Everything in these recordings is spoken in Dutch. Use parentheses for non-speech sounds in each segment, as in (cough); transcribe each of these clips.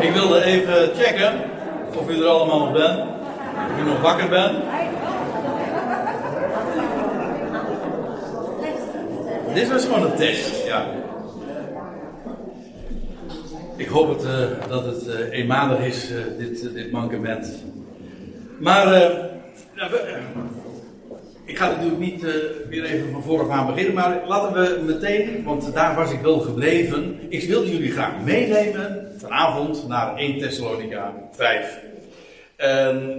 Ik wilde even checken of u er allemaal nog bent. Of u nog wakker bent. Dit was gewoon een test, ja. Ik hoop het, uh, dat het uh, eenmalig is, uh, dit, mankement. Maar we, ik ga natuurlijk niet weer even van vooraf aan beginnen, maar laten we meteen, want daar was ik wel gebleven. Ik wilde jullie graag meenemen vanavond naar 1 Thessalonica 5.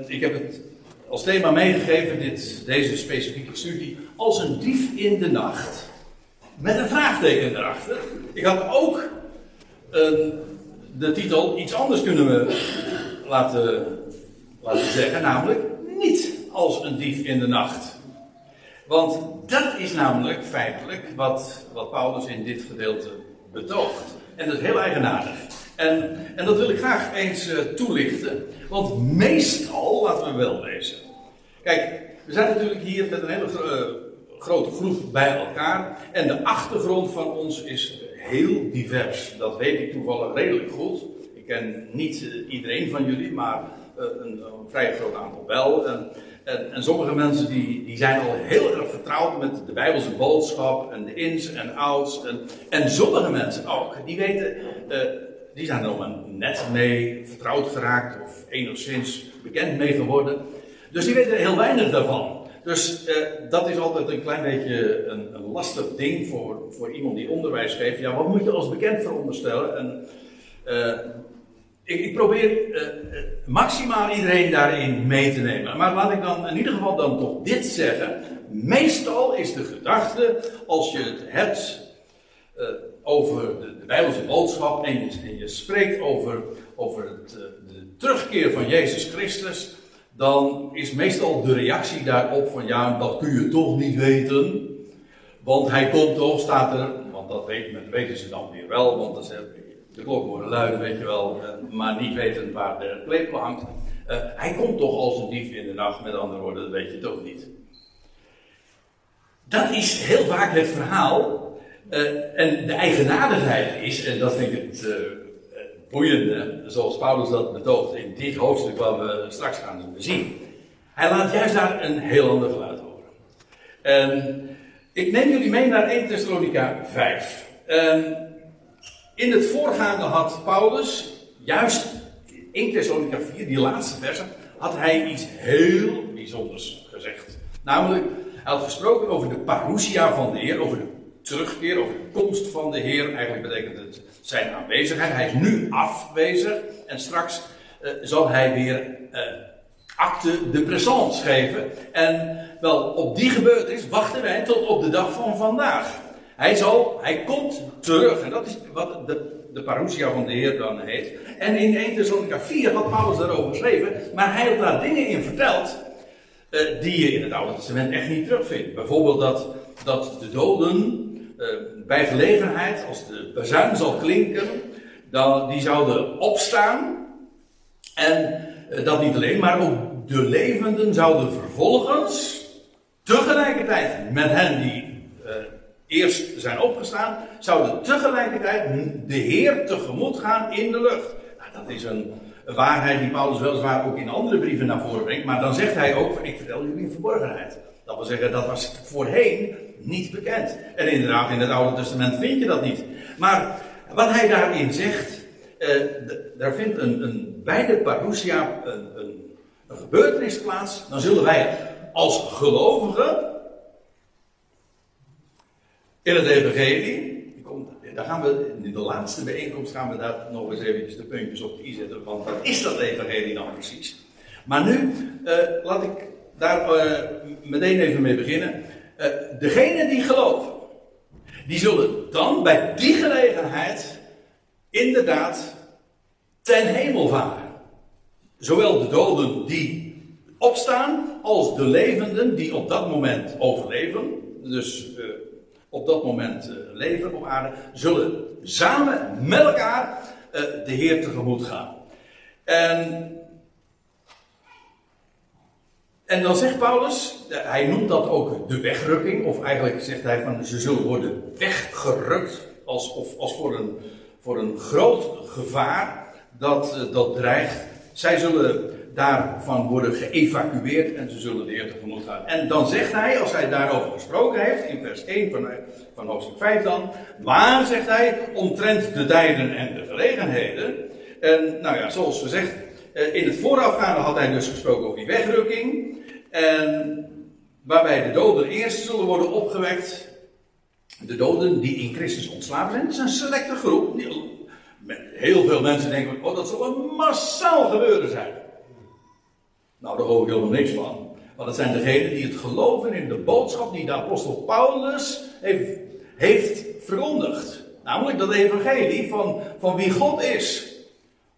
ik heb het als thema meegegeven, dit, deze specifieke studie, als een dief in de nacht. Met een vraagteken erachter. Ik had ook de titel iets anders kunnen we laten, laten zeggen, namelijk niet als een dief in de nacht. Want dat is namelijk feitelijk wat, wat Paulus in dit gedeelte betoogt. En dat is heel eigenaardig. En, en dat wil ik graag eens uh, toelichten. Want meestal, laten we wel lezen. Kijk, we zijn natuurlijk hier met een hele uh, grote groep bij elkaar. En de achtergrond van ons is heel divers. Dat weet ik toevallig redelijk goed. Ik ken niet uh, iedereen van jullie, maar een, een, vrij groot aantal wel. En, en, sommige mensen die, die zijn al heel erg vertrouwd met de Bijbelse boodschap en de ins en outs. En, en sommige mensen ook, die weten, uh, die zijn er al net mee vertrouwd geraakt of enigszins bekend mee geworden. Dus die weten heel weinig daarvan. Dus eh, dat is altijd een klein beetje een, lastig ding voor, voor iemand die onderwijs geeft. Ja, wat moet je als bekend veronderstellen? En, ik, probeer uh, maximaal iedereen daarin mee te nemen. Maar laat ik dan in ieder geval dan toch dit zeggen. Meestal is de gedachte, als je het hebt over de, Bijbelse boodschap en je, spreekt over, over het, de terugkeer van Jezus Christus dan is meestal de reactie daarop van ja, dat kun je toch niet weten. Want hij komt toch, staat er, want dat weten, ze dan weer wel, want ze, de klok worden luiden, weet je wel, eh, maar niet weten waar de klepel hangt. Uh, hij komt toch als een dief in de nacht, met andere woorden, dat weet je toch niet. Dat is heel vaak het verhaal. Uh, en de eigenaardigheid is, en dat vind ik het boeiende, zoals Paulus dat betoogt in dit hoofdstuk wat we straks gaan zien. Hij laat juist daar een heel ander geluid horen. En ik neem jullie mee naar 1 Thessalonica 5. En in het voorgaande had Paulus, juist in 1 Thessalonica 4, die laatste verse, had hij iets heel bijzonders gezegd. Namelijk, hij had gesproken over de parousia van de Heer, over de terugkeer, over de komst van de Heer. Eigenlijk betekent het zijn aanwezigheid. Hij is nu afwezig en straks uh, zal hij weer uh, acte de présence geven. En wel, op die gebeurtenis wachten wij tot op de dag van vandaag. Hij zal, hij komt terug. En dat is wat de, de parousia van de Heer dan heet. En in 1 Thessalonica 4 had Paulus daarover geschreven. Maar hij had daar dingen in verteld. Uh, die je in het Oude Testament echt niet terugvindt. Bijvoorbeeld dat, dat de doden uh, bij gelegenheid, als de bazuin zal klinken, dan die zouden opstaan. En uh, dat niet alleen, maar ook de levenden zouden vervolgens tegelijkertijd met hen die eerst zijn opgestaan, zouden tegelijkertijd de Heer tegemoet gaan in de lucht. Nou, dat is een, waarheid die Paulus weliswaar ook in andere brieven naar voren brengt, maar dan zegt hij ook: Ik vertel jullie een verborgenheid. Dat wil zeggen, dat was voorheen niet bekend. En inderdaad, in het Oude Testament vind je dat niet. Maar wat hij daarin zegt, eh, daar vindt een, een, bij de parousia een, een, een gebeurtenis plaats. Dan zullen wij als gelovigen in het evangelie, daar gaan we, in de laatste bijeenkomst gaan we daar nog eens eventjes de puntjes op i zetten, want wat is dat evangelie dan precies? Maar nu, uh, laat ik daar uh, meteen even mee beginnen. Uh, degenen die geloven, die zullen dan bij die gelegenheid inderdaad ten hemel varen. Zowel de doden die opstaan, als de levenden die op dat moment overleven. Dus op dat moment leven op aarde, zullen samen met elkaar de Heer tegemoet gaan. En en dan zegt Paulus, hij noemt dat ook de wegrukking, of eigenlijk zegt hij van ze zullen worden weggerukt als, of, als voor, een, voor een groot gevaar. dat, dat dreigt. Zij zullen daarvan worden geëvacueerd en ze zullen de Heer tegemoet gaan. En dan zegt hij, als hij daarover gesproken heeft, in vers 1 van, van hoofdstuk 5 dan, maar zegt hij, omtrent de tijden en de gelegenheden. En nou ja, zoals gezegd, eh, in het voorafgaande had hij dus gesproken over die wegrukking. En waarbij de doden eerst zullen worden opgewekt. De doden die in Christus ontslapen zijn, is een selecte groep. Heel veel mensen denken, oh dat zal een massaal gebeuren zijn. Nou, daar hoor ik helemaal niks van. Maar dat zijn degenen die het geloven in de boodschap die de apostel Paulus heeft, heeft verkondigd. Namelijk dat evangelie van, van wie God is.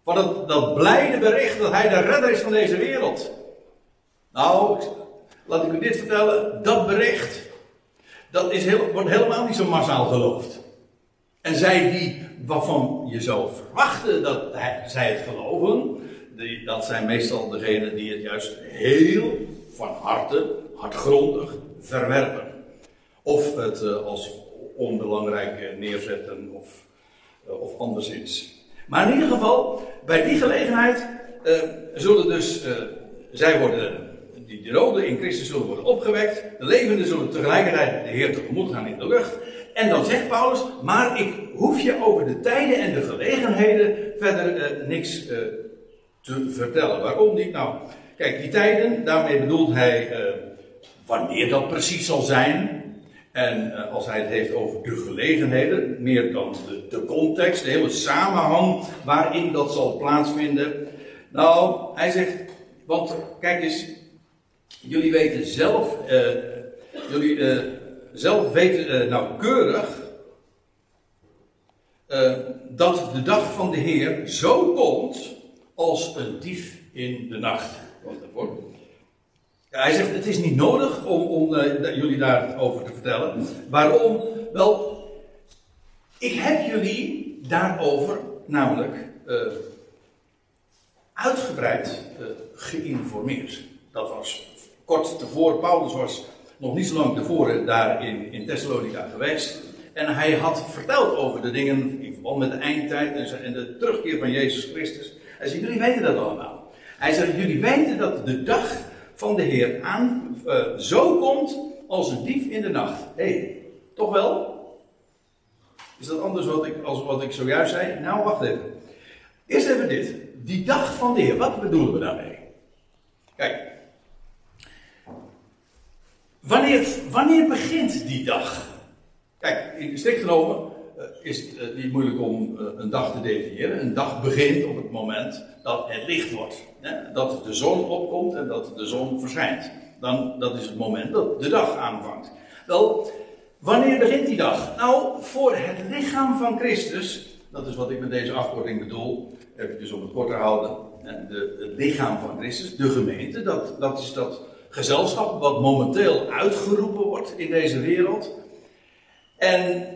Van het, dat blijde bericht dat hij de redder is van deze wereld. Nou, laat ik u dit vertellen. Dat bericht, dat is heel, wordt helemaal niet zo massaal geloofd. En zij die, waarvan je zou verwachten dat hij, zij het geloven, dat zijn meestal degenen die het juist heel van harte, hardgrondig verwerpen. Of het uh, als onbelangrijk uh, neerzetten of, uh, of anderszins. Maar in ieder geval, bij die gelegenheid zullen dus, zij worden, die de doden in Christus zullen worden opgewekt. De levenden zullen tegelijkertijd de Heer tegemoet gaan in de lucht. En dan zegt Paulus, maar ik hoef je over de tijden en de gelegenheden verder niks te vertellen. Waarom niet? Nou, kijk, die tijden, daarmee bedoelt hij uh, wanneer dat precies zal zijn. En uh, als hij het heeft over de gelegenheden, meer dan de, de, context, de hele samenhang waarin dat zal plaatsvinden. Nou, hij zegt, want kijk eens, jullie weten zelf, uh, jullie zelf weten nauwkeurig dat de dag van de Heer zo komt als een dief in de nacht. Ja, hij zegt: Het is niet nodig om, om uh, jullie daarover te vertellen. Waarom? Wel, ik heb jullie daarover namelijk uh, uitgebreid uh, geïnformeerd. Dat was kort tevoren. Paulus was nog niet zo lang tevoren daar in, in Thessalonica geweest. En hij had verteld over de dingen in verband met de eindtijd en de terugkeer van Jezus Christus. Hij zegt, jullie weten dat allemaal. Hij zegt, jullie weten dat de dag van de Heer aan, uh, zo komt als een dief in de nacht. Hé, hey, toch wel? Is dat anders wat ik, als wat ik zojuist zei? Nou, wacht even. Eerst even dit. Die dag van de Heer, wat bedoelen we daarmee? Kijk. Wanneer, wanneer begint die dag? Kijk, in strikt genomen eh, is het eh, niet moeilijk om eh, een dag te definiëren. Een dag begint op het moment dat het licht wordt. Dat de zon opkomt en dat de zon verschijnt. Dan, dat is het moment dat de dag aanvangt. Wel, wanneer begint die dag? Nou, voor het lichaam van Christus, dat is wat ik met deze afkorting bedoel, even om het korter houden. De, het lichaam van Christus, de gemeente, dat, dat is dat gezelschap wat momenteel uitgeroepen wordt in deze wereld. En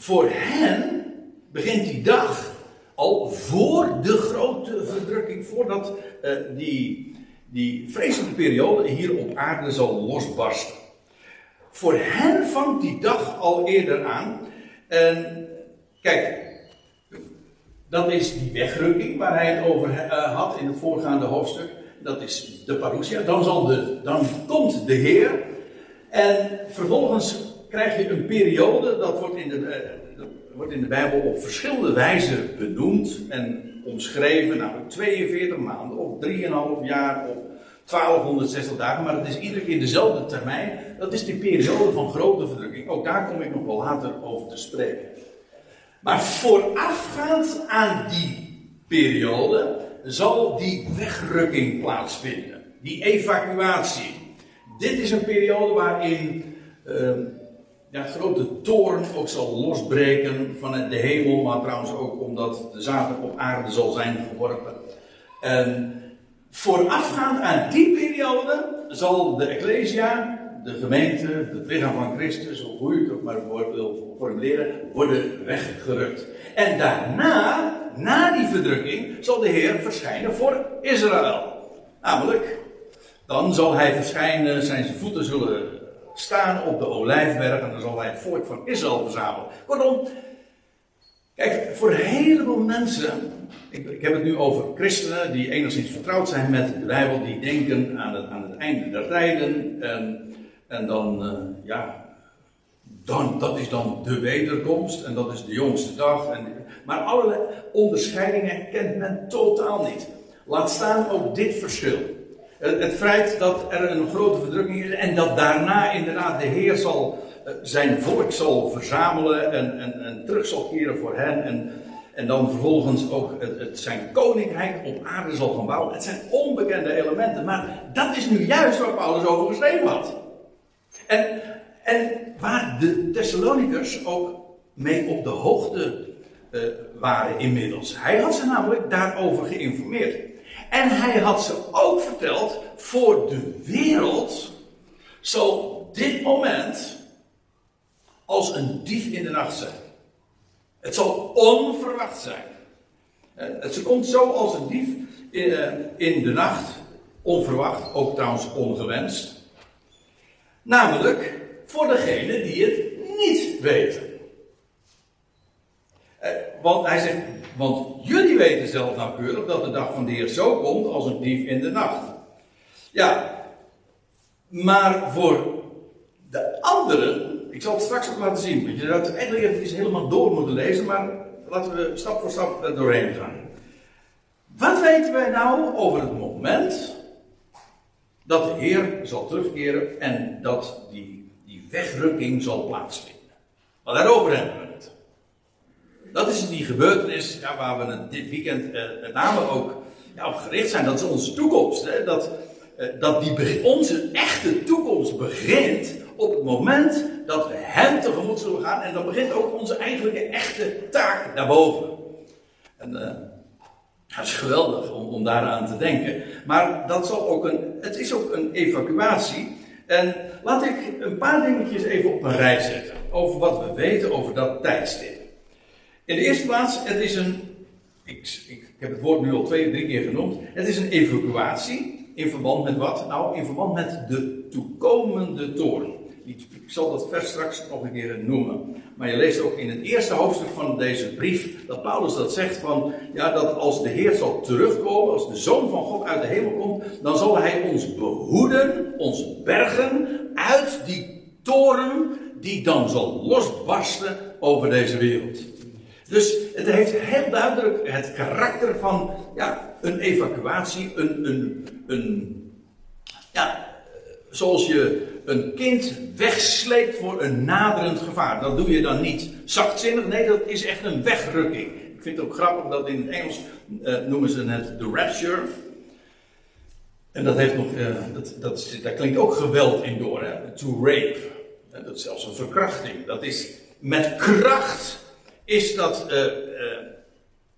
voor hen begint die dag al voor de grote verdrukking, voordat uh, die, die vreselijke periode hier op aarde zal losbarsten. Voor hen vangt die dag al eerder aan. En kijk, dat is die wegrukking waar hij het over uh, had in het voorgaande hoofdstuk. Dat is de parousia. Dan, zal de, dan komt de Heer. En vervolgens krijg je een periode, dat wordt in de, uh, wordt in de Bijbel op verschillende wijzen benoemd en omschreven, namelijk 42 maanden of 3,5 jaar of 1260 dagen, maar het is iedere keer dezelfde termijn. Dat is die periode van grote verdrukking. Ook daar kom ik nog wel later over te spreken. Maar voorafgaand aan die periode zal die wegrukking plaatsvinden. Die evacuatie. Dit is een periode waarin uh, ja, grote toorn ook zal losbreken vanuit de hemel, maar trouwens ook omdat de zater op aarde zal zijn geworpen. En voorafgaand aan die periode zal de Ecclesia, de gemeente, het lichaam van Christus, of hoe je het ook maar wil formuleren, worden weggerukt. En daarna, na die verdrukking, zal de Heer verschijnen voor Israël. Namelijk, dan zal hij verschijnen, zijn voeten zullen staan op de olijfberg en dan zal hij het volk van Israël verzamelen. Kortom, Kijk, voor een heleboel mensen, ik, ik, heb het nu over christenen die enigszins vertrouwd zijn met de Bijbel, die denken aan het, aan het einde der tijden en, en dan, uh, ja, dan, dat is dan de wederkomst en dat is de jongste dag. En, maar allerlei onderscheidingen kent men totaal niet. Laat staan ook dit verschil. Het, feit dat er een grote verdrukking is en dat daarna inderdaad de Heer zal eh, zijn volk zal verzamelen en, en, en terug zal keren voor hen. En, en dan vervolgens ook het, zijn koninkrijk op aarde zal gaan bouwen. Het zijn onbekende elementen, maar dat is nu juist waar Paulus over geschreven had. En, en waar de Thessalonikers ook mee op de hoogte uh, waren inmiddels. Hij had ze namelijk daarover geïnformeerd. En hij had ze ook verteld, voor de wereld zal dit moment als een dief in de nacht zijn. Het zal onverwacht zijn. Het komt zo als een dief eh, in de nacht, onverwacht, ook trouwens ongewenst. Namelijk voor degenen die het niet weten. Want hij zegt, want jullie weten zelf nauwkeurig dat de dag van de Heer zo komt als een dief in de nacht. Ja, maar voor de anderen ik zal het straks ook laten zien. Want je zou het eigenlijk even helemaal door moeten lezen, maar laten we stap voor stap doorheen gaan. Wat weten wij nou over het moment dat de Heer zal terugkeren en dat die, die wegrukking zal plaatsvinden? Maar daarover hebben we het. Dat is die gebeurtenis waar we dit weekend eh, met name ook ja, op gericht zijn. Dat is onze toekomst. Dat, eh, dat die, onze echte toekomst begint op het moment dat we Hem tegemoet zullen gaan. En dan begint ook onze eigenlijke echte taak daarboven. En uh, dat is geweldig om, om daaraan te denken. Maar dat zal ook een, het is ook een evacuatie. En laat ik een paar dingetjes even op een rij zetten. Over wat we weten over dat tijdstip. In de eerste plaats, het is een. Ik, ik, heb het woord nu al twee, drie keer genoemd. Het is een evacuatie. In verband met wat? Nou, in verband met de toekomende toren. Ik zal dat vers straks nog een keer noemen. Maar je leest ook in het eerste hoofdstuk van deze brief dat Paulus dat zegt van, ja, dat als de Heer zal terugkomen, als de Zoon van God uit de hemel komt, dan zal Hij ons behoeden, ons bergen uit die toren die dan zal losbarsten over deze wereld. Dus het heeft heel duidelijk het karakter van ja, een evacuatie, een, een, een ja, zoals je een kind wegsleept voor een naderend gevaar. Dat doe je dan niet zachtzinnig, nee, dat is echt een wegrukking. Ik vind het ook grappig dat in het Engels uh, noemen ze het de rapture. En dat heeft nog, uh, dat, dat, daar klinkt ook geweld in door, hè? to rape. Dat is zelfs een verkrachting. Dat is met kracht is dat, uh,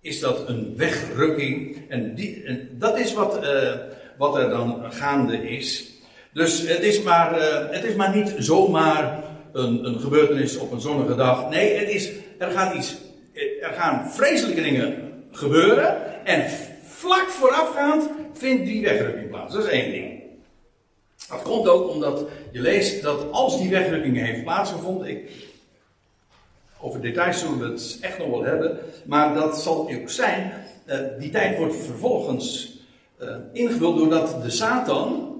is dat een wegrukking. En, die, dat is wat, wat er dan gaande is. Dus het is maar, het is maar niet zomaar een, een gebeurtenis op een zonnige dag. Nee, het is, er, gaat iets, er gaan vreselijke dingen gebeuren. En vlak voorafgaand vindt die wegrukking plaats. Dat is één ding. Dat komt ook omdat je leest dat als die wegrukking heeft plaatsgevonden. Ik, over details zullen we het echt nog wel hebben. Maar dat zal ook zijn. Uh, die tijd wordt vervolgens uh, ingevuld doordat de Satan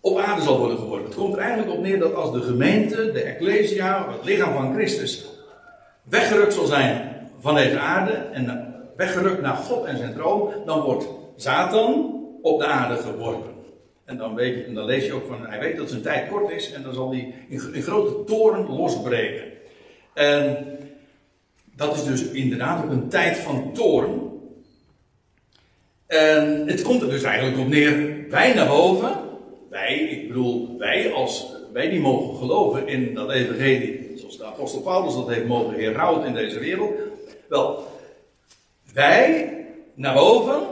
op aarde zal worden geworden. Het komt er eigenlijk op neer dat als de gemeente, de Ecclesia, het lichaam van Christus, weggerukt zal zijn van deze aarde en weggerukt naar God en zijn troon, dan wordt Satan op de aarde geworpen. En dan, weet je, en dan lees je ook van, hij weet dat zijn tijd kort is en dan zal hij in, in grote toren losbreken. En dat is dus inderdaad ook een tijd van toren. En het komt er dus eigenlijk op neer, wij naar boven, wij, ik bedoel, wij als wij die mogen geloven in dat evangelie, zoals de apostel Paulus dat heeft mogen herhouden in deze wereld. Wel, wij naar boven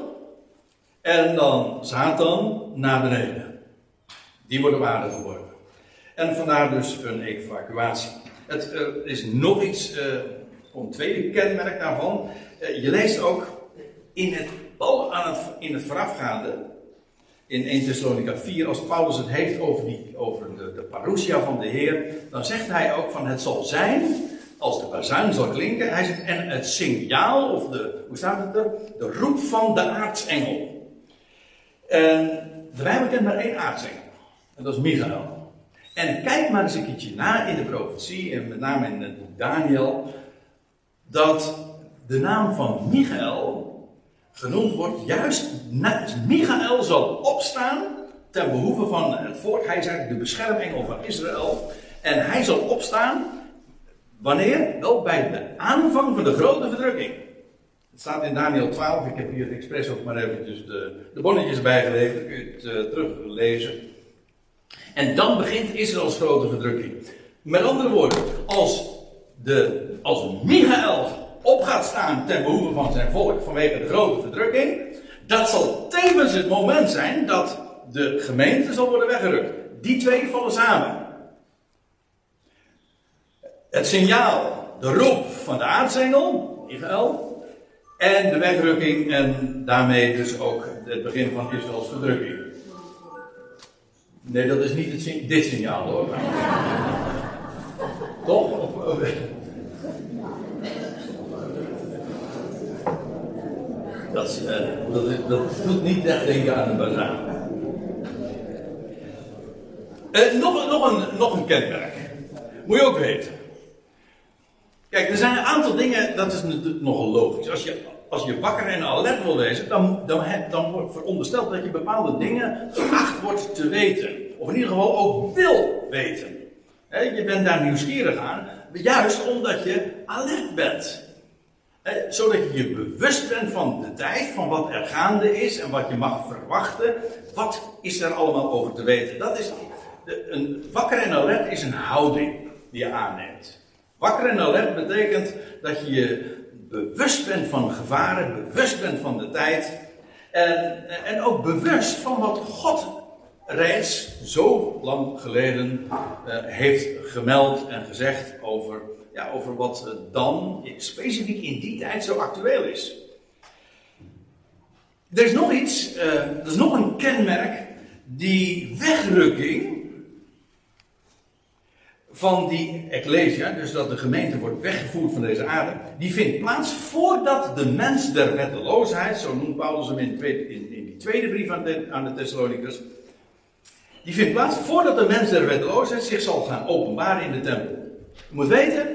en dan Satan naar beneden. Die wordt op aarde geworpen. En vandaar dus een evacuatie. Het uh, is nog iets, uh, een tweede kenmerk daarvan. Uh, je leest ook in het, al in het voorafgaande in 1 Thessalonica 4, als Paulus het heeft over, die, over de, de parousia van de Heer, dan zegt hij ook van het zal zijn als de bazuin zal klinken. Hij zegt, en het signaal, of de, hoe staat het er? De roep van de aartsengel. En de Bijbel kent maar één aartsengel. En dat is Michael. En kijk maar eens een keertje na in de profetie, en met name in het boek Daniel, dat de naam van Michael genoemd wordt juist, Michael zal opstaan ten behoeve van het volk. Hij is eigenlijk de beschermengel van Israël. En hij zal opstaan, wanneer? Wel bij de aanvang van de grote verdrukking. Het staat in Daniel 12, ik heb hier expres ook maar eventjes de, de bonnetjes bijgeleverd, dan kun je het uh, teruglezen. En dan begint Israëls grote verdrukking. Met andere woorden, als, de, als Michael op gaat staan ten behoeve van zijn volk vanwege de grote verdrukking, dat zal tevens het moment zijn dat de gemeente zal worden weggerukt. Die twee vallen samen. Het signaal, de roep van de aartsengel, Israël, en de wegrukking en daarmee dus ook het begin van Israëls verdrukking. Nee, dat is niet het, dit signaal hoor. Toch? Of, dat, uh, dat, doet niet echt denken aan de bazaar. Uh, nog, nog, een, nog een kenmerk. Moet je ook weten. Kijk, er zijn een aantal dingen, dat is nogal logisch. Als je, als je wakker en alert wil lezen, dan, dan, dan wordt verondersteld dat je bepaalde dingen geacht wordt te weten. Of in ieder geval ook wil weten. je bent daar nieuwsgierig aan, juist omdat je alert bent. zodat je je bewust bent van de tijd, van wat er gaande is en wat je mag verwachten. Wat is er allemaal over te weten? Dat is, een wakker en alert is een houding die je aanneemt. Wakker en alert betekent dat je je bewust bent van gevaren, bewust bent van de tijd. En, en ook bewust van wat God reeds zo lang geleden uh, heeft gemeld en gezegd over, ja, over wat dan specifiek in die tijd zo actueel is. Er is nog iets, uh, er is nog een kenmerk, die wegrukking van die ecclesia, dus dat de gemeente wordt weggevoerd van deze aarde, die vindt plaats voordat de mens der wetteloosheid, zo noemt Paulus hem in, in, in die tweede brief aan de, Thessalonicus, die vindt plaats voordat de mens der wetteloosheid zich zal gaan openbaren in de tempel. Je moet weten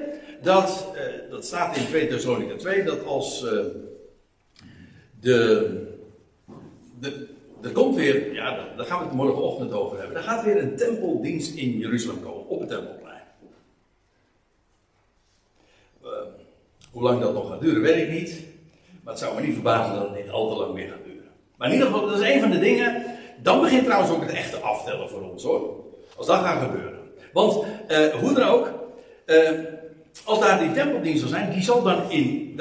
dat, uh, dat staat in 2 Thessalonica 2, dat als uh, de, de, er komt weer, ja, daar gaan we het morgenochtend over hebben. Er gaat weer een tempeldienst in Jeruzalem komen, op het tempelplein. Uh, hoe lang dat nog gaat duren, weet ik niet. Maar het zou me niet verbazen dat het niet al te lang meer gaat duren. Maar in ieder geval, dat is een van de dingen. Dan begint trouwens ook het echte aftellen voor ons hoor. Als dat gaat gebeuren. Want uh, hoe dan ook, uh, als daar die tempeldienst zal zijn, die zal dan in,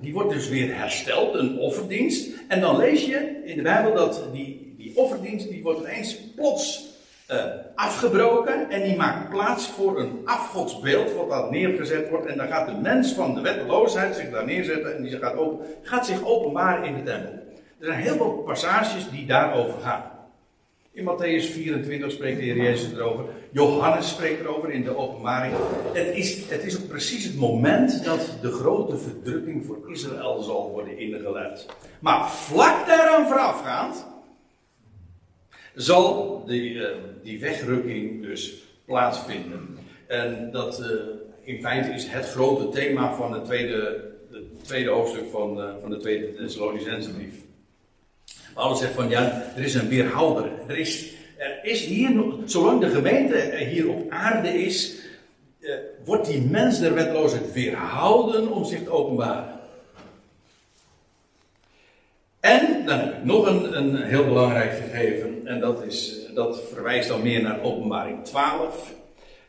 die wordt dus weer hersteld, een offerdienst. En dan lees je in de Bijbel dat die, die offerdienst, die wordt ineens plots uh, afgebroken. En die maakt plaats voor een afgodsbeeld, wat daar neergezet wordt. En dan gaat de mens van de wetteloosheid zich daar neerzetten en die gaat, open, gaat zich openbaren in de tempel. Er zijn heel veel passages die daarover gaan. In Matthäus 24 spreekt de Heer Jezus erover. Johannes spreekt erover in de openbaring. Het is, het is ook precies het moment dat de grote verdrukking voor Israël zal worden ingeleid. Maar vlak daaraan voorafgaand zal die, uh, die wegrukking dus plaatsvinden. En dat uh, in feite is het grote thema van het tweede, het tweede hoofdstuk van, uh, van de tweede Thessalonicense brief. Paulus zegt van ja, er is een weerhouder. Er is, er is hier zolang de gemeente hier op aarde is, eh, wordt die mens der wetloosheid weerhouden om zich te openbaren. Ik nog een, een heel belangrijk gegeven, en dat, is, dat verwijst dan meer naar openbaring 12.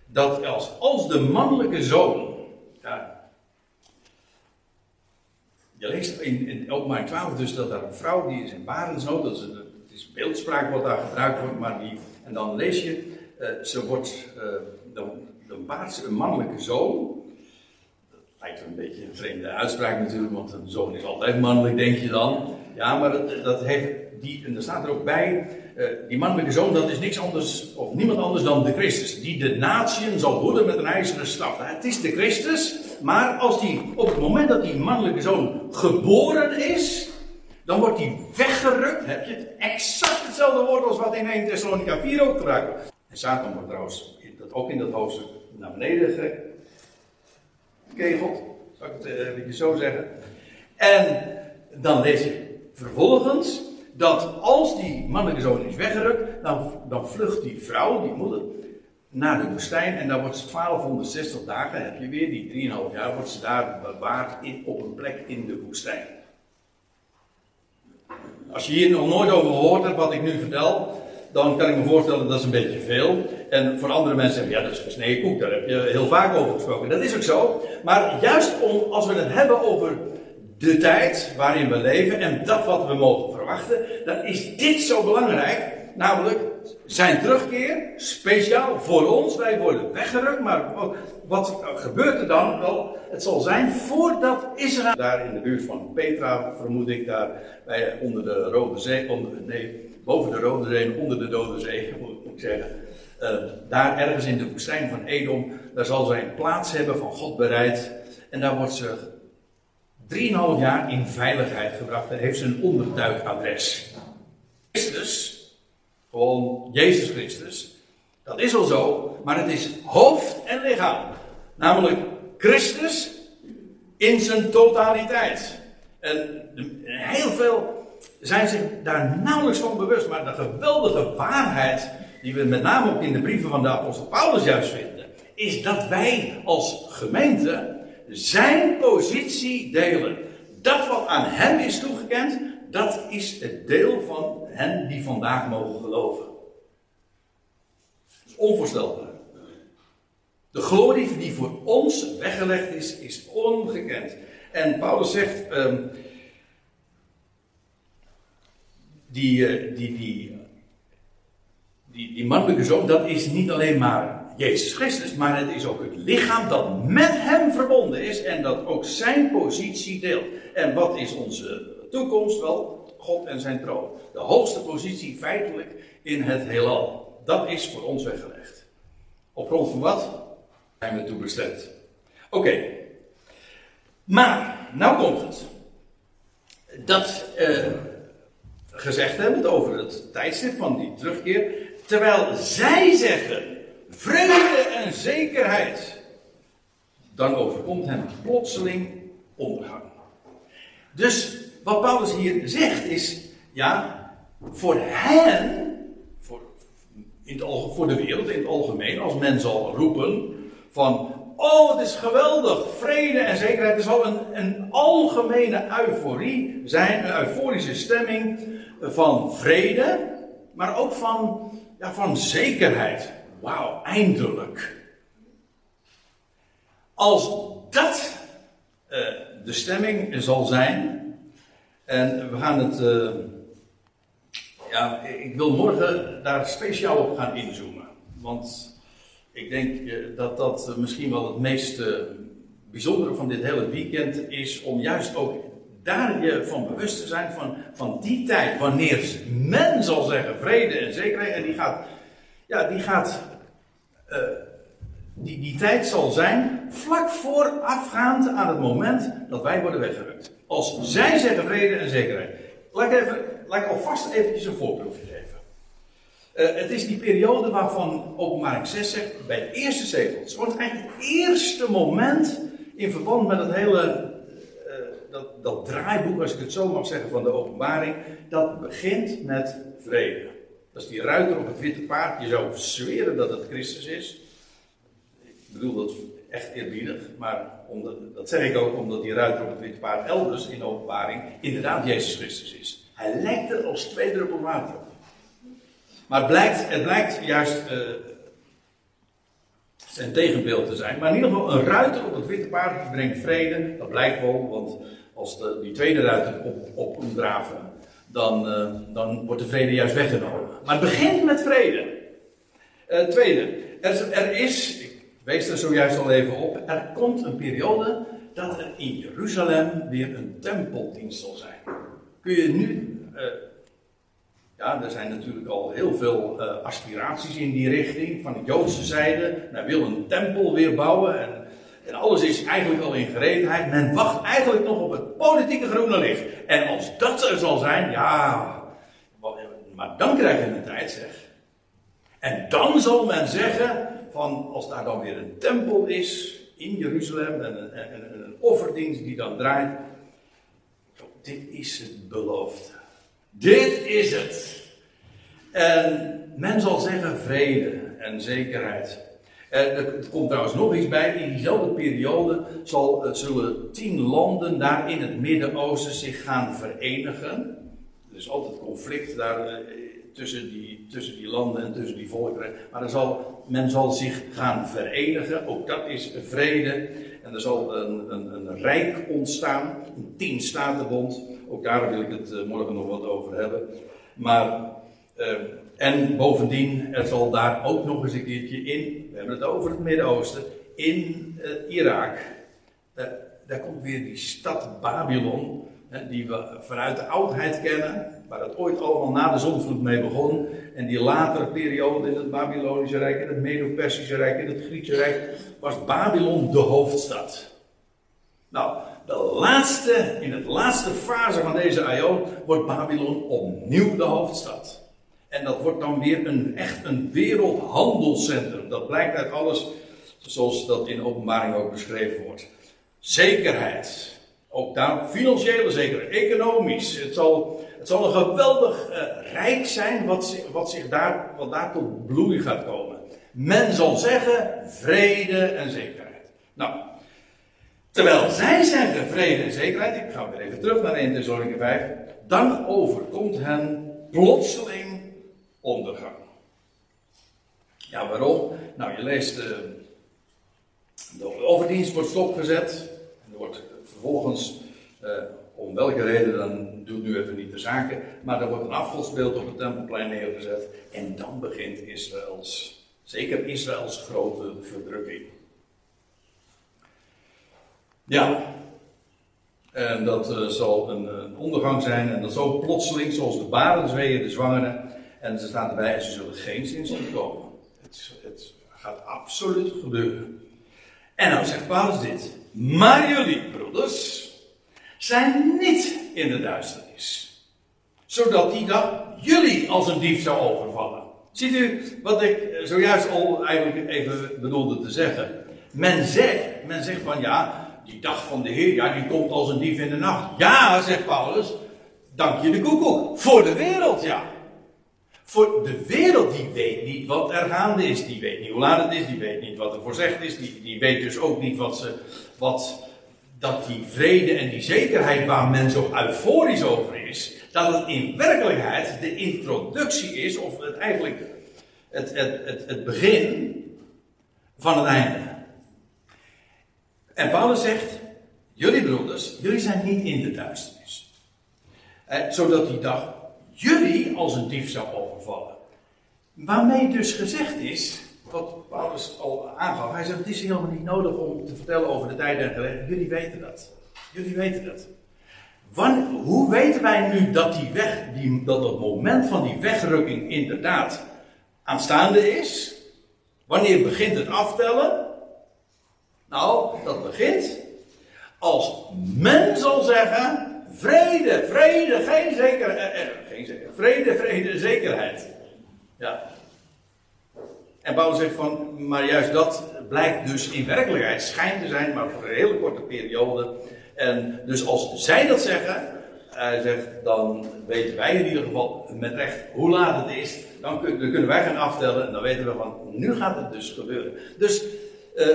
Dat als, als de mannelijke zoon, ja, je leest in, in openbaring 12 dus dat daar een vrouw, die is in barensnood, dat is, het is beeldspraak wat daar gebruikt wordt, maar die, en dan lees je, uh, ze wordt, uh, dan, een mannelijke zoon. Dat lijkt een beetje een vreemde uitspraak natuurlijk, want een zoon is altijd mannelijk, denk je dan. Ja, maar dat, heeft, die, en er staat er ook bij, uh, die mannelijke zoon, dat is niks anders, of niemand anders dan de Christus, die de natieën zal worden met een ijzeren staf. Het is de Christus, Maar als die, op het moment dat die mannelijke zoon geboren is, dan wordt hij weggerukt. Heb je het exact hetzelfde woord als wat in 1 Thessalonica 4 ook gebruikt. En Satan wordt trouwens dat ook in dat hoofdstuk naar beneden gekegeld. Zal ik het eh, even zo zeggen. En dan lees je vervolgens dat als die mannelijke zoon is weggerukt, dan, dan vlucht die vrouw, die moeder, naar de woestijn. En dan wordt ze 1260 dagen, heb je weer die 3,5 jaar, wordt ze daar bewaard in, op een plek in de woestijn. Als je hier nog nooit over gehoord hebt wat ik nu vertel, dan kan ik me voorstellen dat is een beetje veel. En voor andere mensen ja, dat is gesneden koek, daar heb je heel vaak over gesproken. Dat is ook zo. Maar juist om, als we het hebben over de tijd waarin we leven en dat wat we mogen verwachten, dan is dit zo belangrijk. Namelijk zijn terugkeer, speciaal voor ons. Wij worden weggerukt, maar wat gebeurt er dan? Wel, het zal zijn voordat Israël. Daar in de buurt van Petra, vermoed ik, daar bij, onder de Rode Zee, onder, nee, boven de Rode Zee, onder de Dode Zee, (laughs) moet ik zeggen. Uh, daar ergens in de woestijn van Edom, daar zal zij een plaats hebben van God bereid. En daar wordt ze 3,5 jaar in veiligheid gebracht. Daar heeft een onderduikadres. Christus, gewoon Jezus Christus, dat is al zo, maar het is hoofd en lichaam. Namelijk Christus in zijn totaliteit. En heel veel zijn zich daar nauwelijks van bewust, maar de geweldige waarheid die we met name ook in de brieven van de apostel Paulus juist vinden, is dat wij als gemeente zijn positie delen. Dat wat aan hem is toegekend, dat is het deel van hen die vandaag mogen geloven. Dat is onvoorstelbaar. De glorie die voor ons weggelegd is, is ongekend. En Paulus zegt, um, die, die, die, die, die mannelijke zoon, dat is niet alleen maar Jezus Christus, maar het is ook het lichaam dat met hem verbonden is en dat ook zijn positie deelt. En wat is onze toekomst? Wel, God en zijn troon. De hoogste positie feitelijk in het heelal. Dat is voor ons weggelegd. Op grond van wat zijn we toebestemd? Oké. Maar, nou komt het. Dat uh, gezegd hebben over het tijdstip van die terugkeer. Terwijl zij zeggen vrede en zekerheid. Dan overkomt hem plotseling ondergang. Dus wat Paulus hier zegt is, ja, voor hen, voor, in het, voor de wereld in het algemeen, als men zal roepen van, oh het is geweldig, vrede en zekerheid, er zal een, een algemene euforie zijn, een euforische stemming van vrede, maar ook van, ja, van zekerheid. Wauw, eindelijk. Als dat uh, de stemming zal zijn, en we gaan het. Uh, ja, ik wil morgen daar speciaal op gaan inzoomen. Want ik denk eh, dat dat misschien wel het meest bijzondere van dit hele weekend is. Om juist ook daar je van bewust te zijn van, van die tijd. Wanneer men zal zeggen vrede en zekerheid. En die gaat. Ja, die gaat. Uh, die, die tijd zal zijn vlak voorafgaand aan het moment dat wij worden weggerukt. Als zij zeggen vrede en zekerheid. Laat ik, even, laat alvast eventjes een voorproefje geven. Uh, het is die periode waarvan openbaring 6 zegt, bij de eerste zegel. Het wordt eigenlijk het eerste moment in verband met het hele, uh, dat, dat draaiboek, als ik het zo mag zeggen, van de openbaring. Dat begint met vrede. Dat die ruiter op het witte paard. Je zou zweren dat het Christus is. Ik bedoel dat echt eerbiedig, maar omdat, dat zeg ik ook omdat die ruiter op het witte paard elders in de openbaring inderdaad Jezus Christus is. Hij lijkt er als twee druppel water op. Maar het blijkt, het blijkt juist uh, zijn tegenbeeld te zijn. Maar in ieder geval, een ruiter op het witte paard brengt vrede. Dat blijkt wel, want als de, die tweede ruiter op, op draven, dan, uh, dan wordt de vrede juist weggenomen. Maar het begint met vrede. Uh, tweede, er, er is, wees er zojuist al even op. Er komt een periode dat er in Jeruzalem weer een tempeldienst zal zijn. Kun je nu. Uh, ja, er zijn natuurlijk al heel veel uh, aspiraties in die richting van de Joodse zijde. Men wil een tempel weer bouwen. En En alles is eigenlijk al in gereedheid. Men wacht eigenlijk nog op het politieke groene licht. En als dat er zal zijn, ja. Maar dan krijg je een tijd, zeg. En dan zal men zeggen: van als daar dan weer een tempel is in Jeruzalem en een, en een offerdienst die dan draait. Dit is het beloofde. Dit is het. En men zal zeggen vrede en zekerheid. En er komt trouwens nog iets bij. In diezelfde periode zal, eh, zullen tien landen daar in het Midden-Oosten zich gaan verenigen. Er is altijd conflict daar eh, tussen die, tussen die landen en tussen die volkeren. Maar zal, men zal zich gaan verenigen. Ook dat is vrede. En er zal een, een, een rijk ontstaan. Een tien statenbond. Ook daar wil ik het eh, morgen nog wat over hebben. Maar en bovendien, er zal daar ook nog eens een keertje in, we hebben het over het Midden-Oosten, in Irak, daar komt weer die stad Babylon, die we vanuit de oudheid kennen, waar het ooit allemaal na de zonvloed mee begon, en die latere periode in het Babylonische Rijk, in het Medo-Persische Rijk, in het Griekse Rijk, was Babylon de hoofdstad. Nou, de laatste, in het laatste fase van deze aion wordt Babylon opnieuw de hoofdstad. En dat wordt dan weer een, echt een wereldhandelscentrum. Dat blijkt uit alles zoals dat in openbaring ook beschreven wordt. Zekerheid. Ook daar financiële zekerheid, economisch. Het zal, het zal een geweldig uh, rijk zijn wat, wat, zich daar, wat daar tot bloei gaat komen. Men zal zeggen vrede en zekerheid. Nou, terwijl zij zeggen vrede en zekerheid, ik ga weer even terug naar 1 Thessalonians 5, dan overkomt hen plotseling ondergang. Ja, waarom? Nou, je leest, uh, de overdienst wordt stopgezet. Er wordt vervolgens, uh, om welke reden, dan doet nu even niet de zaken, maar er wordt een afgodsbeeld op het tempelplein neergezet. En dan begint Israëls, zeker Israëls grote verdrukking. Ja, en dat uh, zal een, ondergang zijn en dat zal plotseling, zoals de barensweeën, de zwangeren, en ze staat erbij, ze zullen geen zins ontkomen. Het, het gaat absoluut gebeuren. En dan zegt Paulus dit. Maar jullie, broeders, zijn niet in de duisternis. Zodat die dag jullie als een dief zou overvallen. Ziet u wat ik zojuist al eigenlijk even bedoelde te zeggen? Men zegt, men zegt van ja, die dag van de Heer, ja, die komt als een dief in de nacht. Ja, zegt Paulus, dank je de koekoek. Voor de wereld, ja. Voor de wereld, die weet niet wat er gaande is. Die weet niet hoe laat het is, die weet niet wat er voorzegd is. Die, die weet dus ook niet wat ze, wat, dat die vrede en die zekerheid waar men zo euforisch over is, dat het in werkelijkheid de introductie is, of het eigenlijk het, het, het, het begin van het einde. En Paulus zegt, jullie broeders, jullie zijn niet in de duisternis. Eh, zodat die dag jullie als een dief zou overvallen. Waarmee dus gezegd is, wat Paulus al aangaf, hij zegt: Het is helemaal niet nodig om te vertellen over de tijd en geleden. Jullie weten dat. Jullie weten dat. Wanneer, hoe weten wij nu dat, die weg, die, dat het moment van die wegrukking inderdaad aanstaande is? Wanneer begint het aftellen? Nou, dat begint als men zal zeggen: Vrede, vrede, geen zekerheid. Eh, eh, geen zekerheid. Vrede, vrede, zekerheid. Ja. En Paulus zegt van, maar juist dat blijkt dus in werkelijkheid schijnt te zijn, maar voor een hele korte periode. En dus als zij dat zeggen, hij zegt, dan weten wij in ieder geval met recht hoe laat het is. Dan, kun, dan kunnen wij gaan aftellen en dan weten we van, nu gaat het dus gebeuren. Dus uh,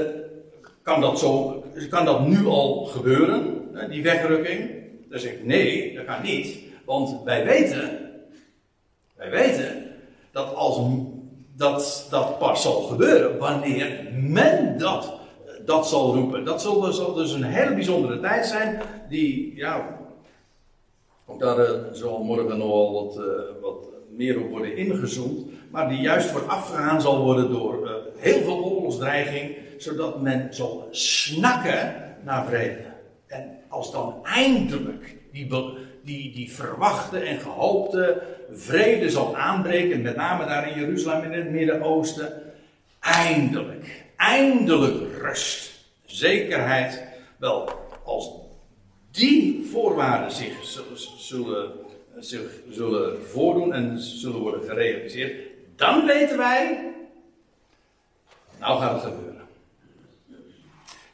kan, dat zo, kan dat nu al gebeuren, die wegrukking? Dan zeg ik, nee, dat kan niet. Want wij weten, wij weten dat als dat, dat pas zal gebeuren wanneer men dat, dat zal roepen. Dat zal, dus, zal dus een hele bijzondere tijd zijn, die, ja, ook daar uh, zal morgen nogal wat, uh, wat meer op worden ingezoomd, maar die juist voorafgegaan zal worden door uh, heel veel oorlogsdreiging, zodat men zal snakken naar vrede. En als dan eindelijk die, die, die verwachte en gehoopte vrede zal aanbreken, met name daar in Jeruzalem in het Midden-Oosten, eindelijk, eindelijk rust. zekerheid. Wel, als die voorwaarden zich zullen, zich zullen voordoen en zullen worden gerealiseerd, dan weten wij, nou gaat het gebeuren.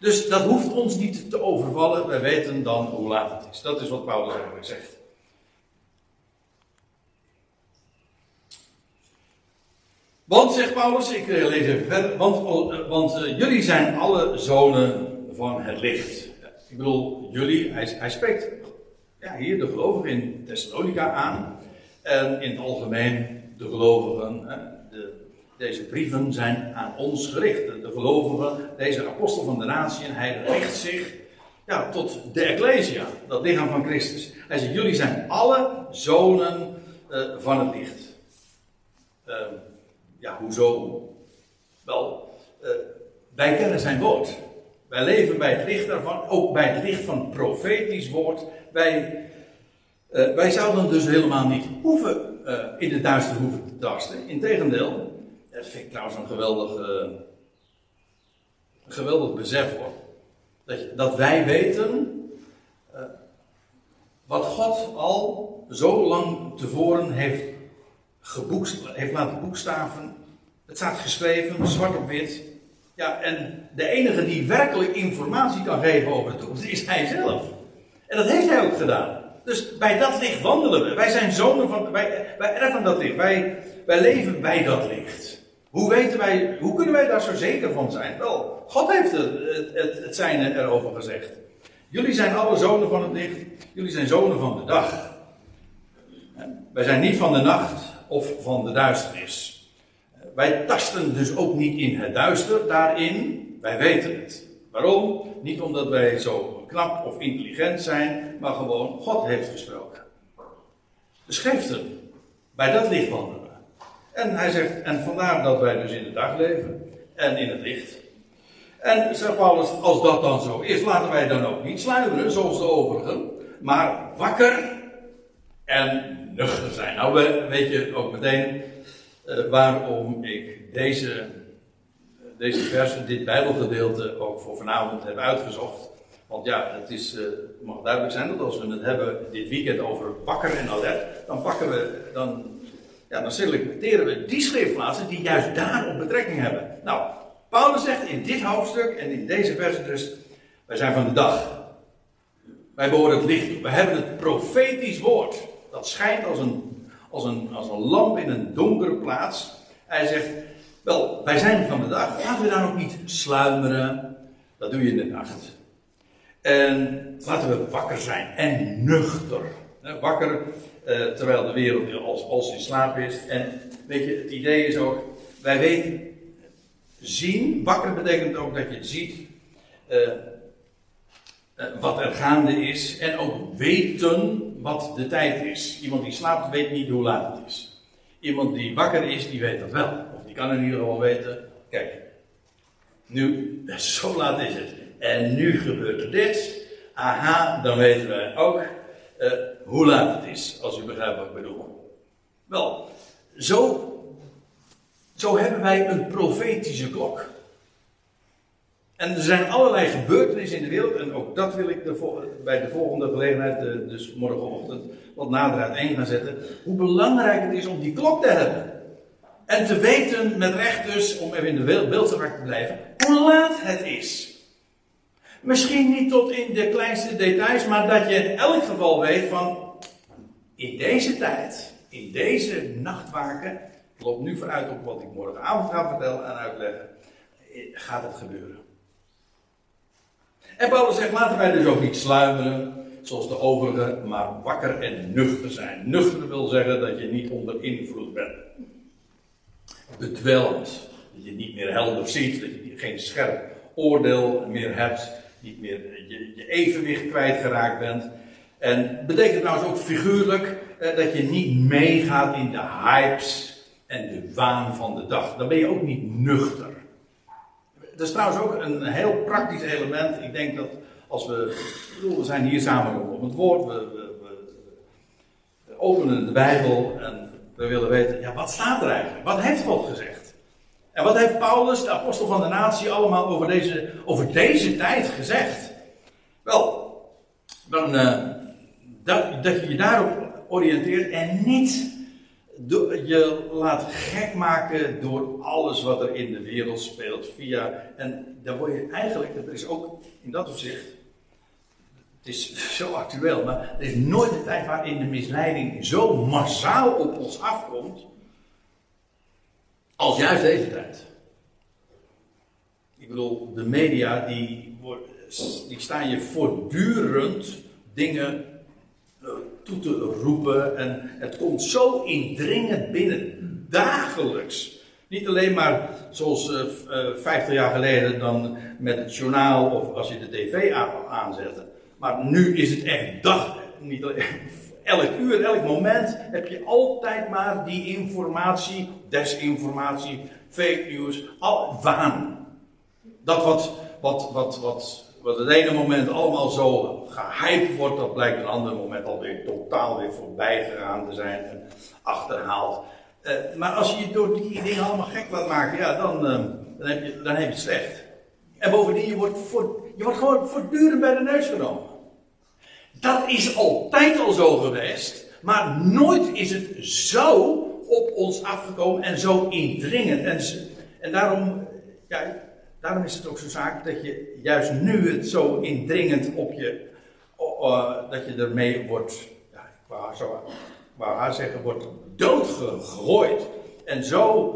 Dus dat hoeft ons niet te overvallen. Wij weten dan hoe laat het is. Dat is wat Paulus eigenlijk zegt. Want, zegt Paulus, ik eh, lees even verder, want, oh, want uh, jullie zijn alle zonen van het licht. Ik bedoel, jullie, hij, hij spreekt ja, hier de gelovigen in Thessalonica aan. En in het algemeen de gelovigen. De, deze brieven zijn aan ons gericht. De, gelovigen, deze apostel van de natie, en hij richt zich ja, tot de Ecclesia, dat lichaam van Christus. Hij zegt: Jullie zijn alle zonen uh, van het licht. Uh, ja, hoezo? Wel, uh, wij kennen zijn woord. Wij leven bij het licht daarvan, ook bij het licht van het profetisch woord. Wij, uh, wij zouden dus helemaal niet hoeven, in de duister hoeven te tasten. Integendeel, dat vind ik trouwens een geweldig, een geweldig besef hoor. Dat, dat wij weten wat God al zo lang tevoren heeft geboekst, heeft laten boekstaven. Het staat geschreven, zwart op wit. Ja, en de enige die werkelijk informatie kan geven over de toekomst is hij zelf. En dat heeft hij ook gedaan. Dus bij dat licht wandelen we. Wij zijn zonen van, wij, wij erven dat licht. Wij, wij leven bij dat licht. Hoe weten wij, hoe kunnen wij daar zo zeker van zijn? Wel, God heeft het, het, het, zijne erover gezegd. Jullie zijn alle zonen van het licht. Jullie zijn zonen van de dag. Wij zijn niet van de nacht of van de duisternis. Wij tasten dus ook niet in het duister daarin. Wij weten het. Waarom? Niet omdat wij zo knap of intelligent zijn, maar gewoon God heeft gesproken. De schriften, bij dat licht. En hij zegt, en vandaar dat wij dus in de dag leven en in het licht. En zegt Paulus, als dat dan zo is, laten wij dan ook niet sluimeren zoals de overigen, maar wakker en nuchter zijn. Nou, weet je ook meteen uh, waarom ik deze, deze versen, dit Bijbelgedeelte ook voor vanavond heb uitgezocht. Want ja, het is, uh, mag duidelijk zijn dat als we het hebben dit weekend over wakker en alert, dan pakken we, dan, ja, dan selecteren we die schriftplaatsen die juist daarop betrekking hebben. Nou, Paulus zegt in dit hoofdstuk en in deze versen dus, wij zijn van de dag. Wij behoren het licht toe. We hebben het profetisch woord. Dat schijnt als een, als, een, als een lamp in een donkere plaats. Hij zegt, wel, wij zijn van de dag. Laten we daar ook niet sluimeren. Dat doe je in de nacht. En laten we wakker zijn en nuchter. Wakker eh, terwijl de wereld als, als in slaap is. En weet je, het idee is ook, wij weten, zien, wakker betekent ook dat je ziet uh, uh, wat er gaande is. En ook weten wat de tijd is. Iemand die slaapt weet niet hoe laat het is. Iemand die wakker is, die weet dat wel. Of die kan in ieder geval weten, kijk, nu, (laughs) zo laat is het. En nu gebeurt er dit. Aha, dan weten wij ook hoe laat het is, als u begrijpt wat ik bedoel. Wel, zo, zo hebben wij een profetische klok. En er zijn allerlei gebeurtenissen in de wereld, en ook dat wil ik de, bij de volgende gelegenheid, eh, dus morgenochtend, wat nader uiteen gaan zetten. Hoe belangrijk het is om die klok te hebben. En te weten met recht dus, om even in de beeldstraat te blijven, hoe laat het is. Misschien niet tot in de kleinste details, maar dat je in elk geval weet van, in deze tijd, in deze nachtwaken, ik loop nu vooruit op wat ik morgenavond ga vertellen en uitleggen, eh, gaat het gebeuren. En Paulus zegt, laten wij dus ook niet sluimeren, zoals de overigen, maar wakker en nuchter zijn. Nuchter wil zeggen dat je niet onder invloed bent. Bedwelmd, dat je niet meer helder ziet, dat je geen scherp oordeel meer hebt, niet meer je, je evenwicht kwijtgeraakt bent. En betekent trouwens ook figuurlijk eh, dat je niet meegaat in de hypes en de waan van de dag. Dan ben je ook niet nuchter dat is trouwens ook een heel praktisch element. Ik denk dat als we. We zijn hier samen op het woord. We, we, we, openen de Bijbel en we willen weten. Ja, wat staat er eigenlijk? Wat heeft God gezegd? En wat heeft Paulus, de apostel van de natie, allemaal over deze, over deze tijd gezegd? Wel, dan, uh, dat, dat je je daarop oriënteert en niet je laat gek maken door alles wat er in de wereld speelt. Via, en dan word je eigenlijk, dat is ook in dat opzicht, het is zo actueel, maar er is nooit een tijd waarin de misleiding zo massaal op ons afkomt, als juist deze tijd. Ik bedoel, de media die, die staan je voortdurend dingen eh, toe te roepen. En het komt zo indringend binnen, dagelijks. Niet alleen maar zoals uh, uh, 50 jaar geleden dan met het journaal of als je de tv aanzette. Maar nu is het echt dag, niet alleen, elk uur, elk moment heb je altijd maar die informatie, desinformatie, fake news, al, waan. Dat wat, wat, wat, wat wat het ene moment allemaal zo gehyped wordt, dat blijkt een ander moment alweer totaal weer voorbij gegaan te zijn en achterhaald. Uh, maar als je je door die dingen allemaal gek laat maken, ja, dan, uh, dan, heb, je, dan heb je het slecht. En bovendien, je wordt, voor, je wordt gewoon voortdurend bij de neus genomen. Dat is altijd al zo geweest, maar nooit is het zo op ons afgekomen en zo indringend. En, en daarom, ja, Daarom is het ook zo zaak dat je juist nu het zo indringend op je, dat je ermee wordt, ja, ik zo, wou haar zeggen, wordt doodgegooid. En zo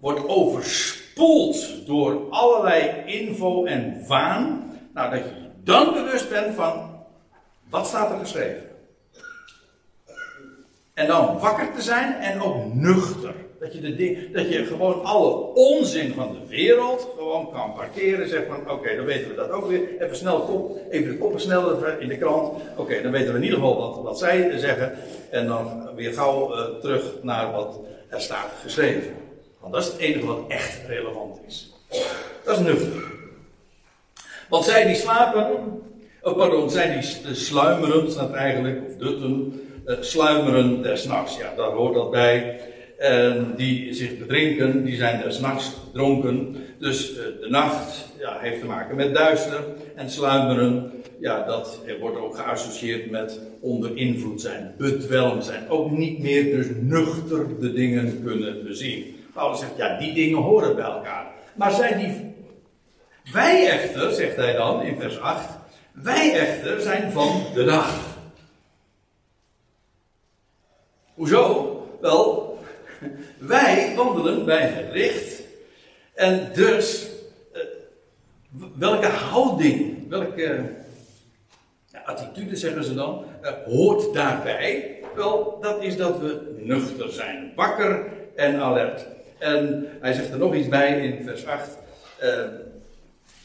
wordt overspoeld door allerlei info en waan. Nou, dat je dan bewust bent van, wat staat er geschreven? En dan wakker te zijn en ook nuchter. Dat je, de ding, dat je gewoon alle onzin van de wereld gewoon kan parkeren. Zeg van, oké, dan weten we dat ook weer. Even snel kop, even de koppen sneller in de krant. Oké, dan weten we in ieder geval wat, wat zij zeggen. En dan weer gauw uh, terug naar wat er staat geschreven. Want dat is het enige wat echt relevant is. Dat is nuchter. Want zij die slapen, oh pardon, zij die sluimeren, staat eigenlijk, of dutten, uh, sluimeren des nachts. Ja, daar hoort dat bij. En die zich bedrinken, die zijn er s'nachts dronken. Dus uh, de nacht ja, heeft te maken met duister. En sluimeren, ja, dat wordt ook geassocieerd met onder invloed zijn, bedwelmd zijn. Ook niet meer dus nuchter de dingen kunnen bezien. Paulus zegt, ja, die dingen horen bij elkaar. Maar zijn die. Wij echter, zegt hij dan in vers 8. Wij echter zijn van de dag. Hoezo? Wel, wij wandelen bij het licht. En dus, eh, welke houding, welke attitude zeggen ze dan, uh, hoort daarbij? Wel, dat is dat we nuchter zijn, wakker en alert. En hij zegt er nog iets bij in vers 8. Uh, eh,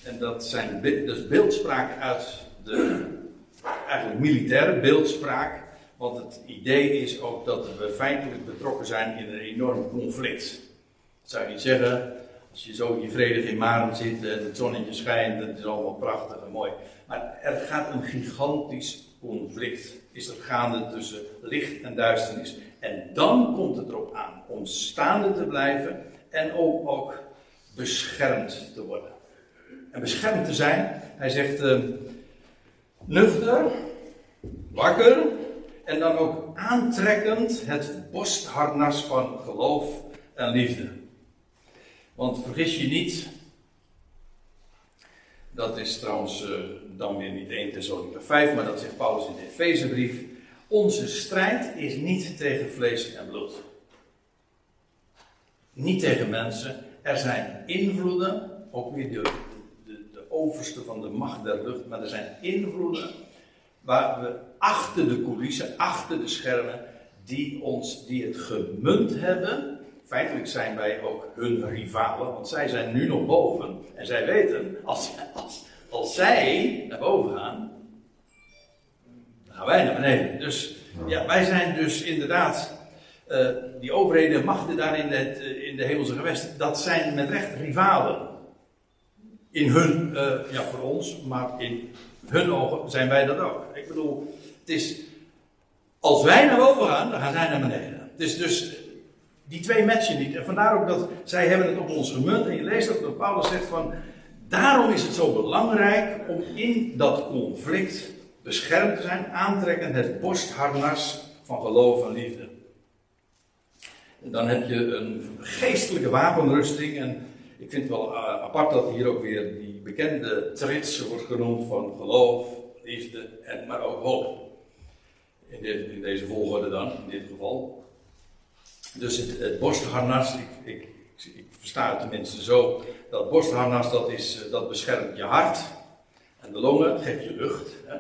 en dat zijn dus beeldspraak uit eigenlijk militaire beeldspraak. Want het idee is ook dat we feitelijk betrokken zijn in een enorm conflict. Dat zou je niet zeggen, als je zo hier vredig in Maren zit en het zonnetje schijnt, het is allemaal prachtig en mooi. Maar er gaat een gigantisch conflict, is er gaande tussen licht en duisternis. En dan komt het erop aan om staande te blijven en ook, ook beschermd te worden. En beschermd te zijn, hij zegt uh, nuchter, wakker, en dan ook aantrekkend het borstharnas van geloof en liefde. Want vergis je niet, dat is trouwens uh, dan weer niet 1 Thessalonica 5, maar dat zegt Paulus in de Efezebrief. Onze strijd is niet tegen vlees en bloed. Niet tegen mensen. Er zijn invloeden, ook weer de overste van de macht der lucht, maar er zijn invloeden waar we achter de coulissen, achter de schermen, die, ons, die het gemunt hebben. Feitelijk zijn wij ook hun rivalen, want zij zijn nu nog boven. En zij weten, als, als, als zij naar boven gaan, dan gaan wij naar beneden. Dus ja, wij zijn dus inderdaad, uh, die overheden, machten daar in, het, uh, in de hemelse gewesten, dat zijn met recht rivalen. In hun, uh, ja voor ons, maar in hun ogen zijn wij dat ook. Ik bedoel, het is, als wij naar boven gaan, dan gaan zij naar beneden. Is dus, Die twee matchen niet. En vandaar ook dat zij hebben het op ons gemunt. En je leest ook dat Paulus zegt van, daarom is het zo belangrijk om in dat conflict beschermd te zijn, aantrekken het borstharnas van geloof en liefde. En dan heb je een geestelijke wapenrusting. En ik vind het wel uh, apart dat hier ook weer die bekende trits wordt genoemd van geloof, liefde en maar ook hoop. In, in deze volgorde dan, in dit geval. Dus het, het borstharnas, ik, ik, ik, versta het tenminste zo, dat borstharnas dat, is, eh, dat beschermt je hart en de longen, geeft je lucht. Hè.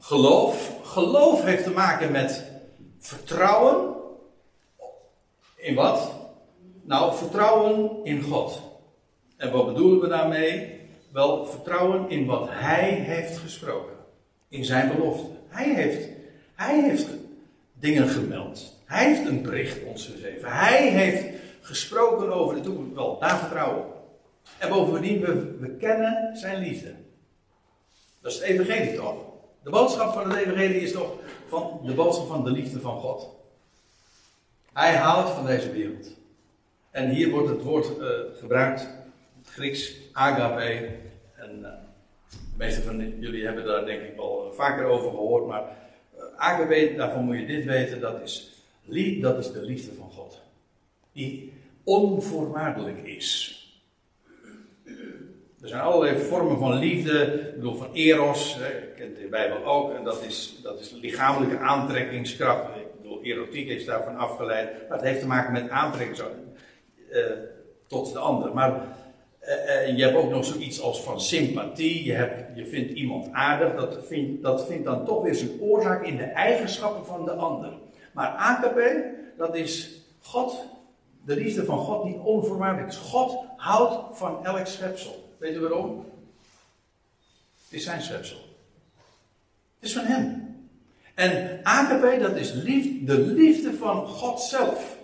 Geloof, geloof heeft te maken met vertrouwen. In wat? Nou, vertrouwen in God. En wat bedoelen we daarmee? Wel, vertrouwen in wat Hij heeft gesproken. In zijn belofte. Hij heeft, hij heeft dingen gemeld. Hij heeft een bericht ons gegeven. Hij heeft gesproken over de toekomst. Wel, daar vertrouwen En bovendien, we, kennen zijn liefde. Dat is het evangelie toch? De boodschap van het evangelie is toch van de boodschap van de liefde van God. Hij houdt van deze wereld. En hier wordt het woord uh, gebruikt, het Grieks agape. En uh, de meeste van jullie hebben daar denk ik wel vaker over gehoord, maar uh, agape, daarvan moet je dit weten, dat is, dat is de liefde van God. Die onvoorwaardelijk is. Er zijn allerlei vormen van liefde. Ik bedoel, van eros, hè, kent de Bijbel ook. En dat is, dat is lichamelijke aantrekkingskracht. Ik bedoel, erotiek is daarvan afgeleid. Maar het heeft te maken met aantrekkingskracht uh, tot de ander. Maar uh, je hebt ook nog zoiets als van sympathie. Je, hebt, je vindt iemand aardig. Dat vindt, dat vindt dan toch weer zijn oorzaak in de eigenschappen van de ander. Maar agape, dat is God, de liefde van God die onvoorwaardelijk is. God houdt van elk schepsel. Weet u waarom? Het is zijn schepsel. Het is van hem. En agape, dat is liefde, de liefde van God zelf.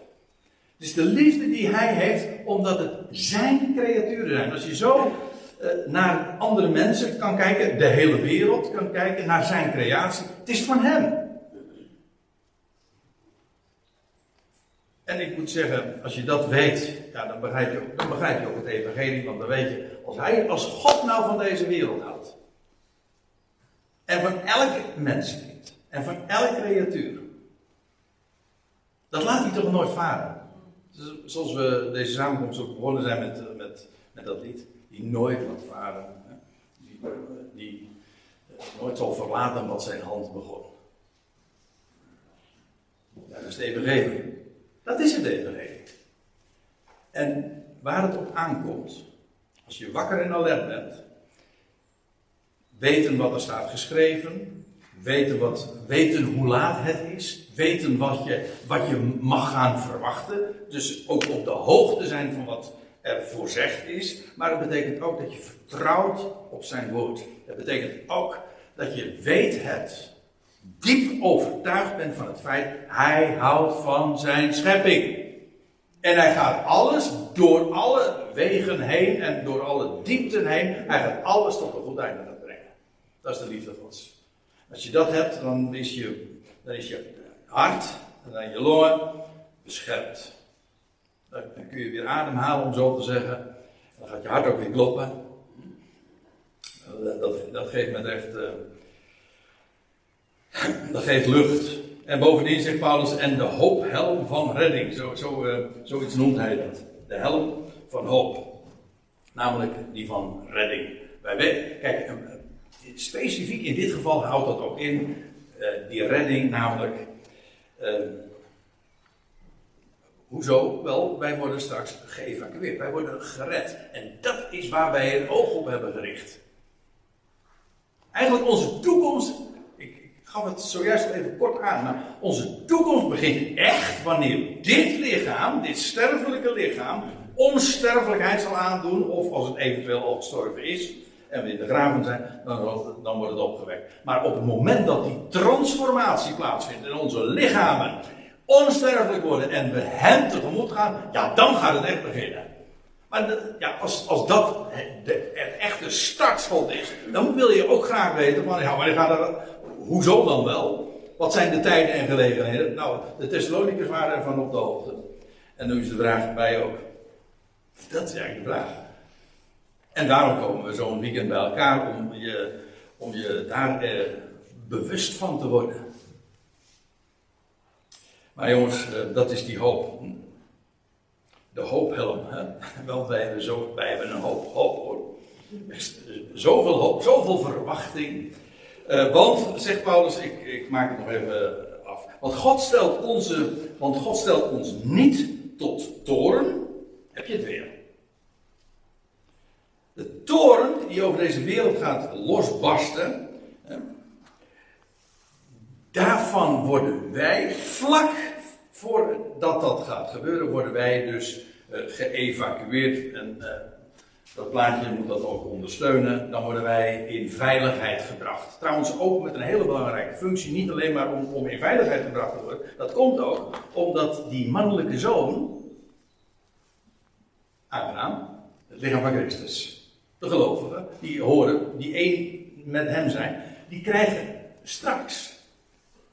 Het is de liefde die hij heeft, omdat het zijn creaturen zijn. Als je zo uh, naar andere mensen kan kijken, de hele wereld kan kijken, naar zijn creatie, het is van hem. En ik moet zeggen, als je dat weet, ja, dan, begrijp je, dan begrijp je ook het evangelie, want dan weet je, als, hij, als God nou van deze wereld houdt, en van elk mensenkind, en van elke creatuur, dat laat hij toch nooit varen. Zoals we deze samenkomst ook begonnen zijn met, met, met dat lied, die nooit laat varen, die, die eh, nooit zal verlaten wat zijn hand begon. Ja, dat is het evangelie. Dat is het evangelie. En waar het op aankomt, als je wakker en alert bent, weten wat er staat geschreven, weten, wat, weten hoe laat het is, weten wat je, wat je mag gaan verwachten, dus ook op de hoogte zijn van wat er voorzegd is, maar het betekent ook dat je vertrouwt op zijn woord. Het betekent ook dat je weet het diep overtuigd bent van het feit, hij houdt van zijn schepping. En hij gaat alles door alle wegen heen en door alle diepten heen, hij gaat alles tot een goed einde brengen. Dat is de liefde Gods. Als je dat hebt, dan is je, dan is je hart en dan je longen beschermd. Dan, kun je weer ademhalen, om zo te zeggen. Dan gaat je hart ook weer kloppen. Dat, dat geeft me echt. Uh, dat geeft lucht. En bovendien zegt Paulus, en de hoophelm van redding. Zo, zo, uh, zoiets noemt hij dat. De helm van hoop. Namelijk die van redding. Wij weten, kijk, specifiek in dit geval houdt dat ook in. Uh, die redding, namelijk. hoezo? Wel, wij worden straks geëvacueerd. Wij worden gered. En dat is waar wij het oog op hebben gericht. Eigenlijk onze toekomst gaf het zojuist even kort aan. Maar onze toekomst begint echt wanneer dit lichaam, dit sterfelijke lichaam, onsterfelijkheid zal aandoen. Of als het eventueel al gestorven is en de graven zijn, dan, dan wordt het opgewekt. Maar op het moment dat die transformatie plaatsvindt en onze lichamen onsterfelijk worden en we hem tegemoet gaan, ja, dan gaat het echt beginnen. Maar ja, als, als dat de, echte startschot is, dan wil je ook graag weten van, ja, wanneer gaat dat, hoezo dan wel? Wat zijn de tijden en gelegenheden? Nou, de Thessalonicers waren ervan op de hoogte. En nu is de vraag bij ook. Dat is eigenlijk de vraag. En daarom komen we zo'n weekend bij elkaar om je, om je daar eh, bewust van te worden. Maar jongens, eh, dat is die hoop. De hoophelm. Hè? (laughs) Wij hebben, zo, wij hebben een hoop hoop hoor. Zoveel hoop, zoveel verwachting. Want, zegt Paulus, ik, ik maak het nog even af. Want God stelt, onze, want God stelt ons niet tot toren. Heb je het weer? Toren die over deze wereld gaat losbarsten. Daarvan worden wij, vlak voordat dat gaat gebeuren, worden wij dus uh, geëvacueerd. En uh, dat plaatje moet dat ook ondersteunen. Dan worden wij in veiligheid gebracht. Trouwens ook met een hele belangrijke functie. Niet alleen maar om, om in veiligheid gebracht te worden. Dat komt ook omdat die mannelijke zoon, Abraham, het lichaam van Christus, de gelovigen, die horen, die één met hem zijn, die krijgen straks,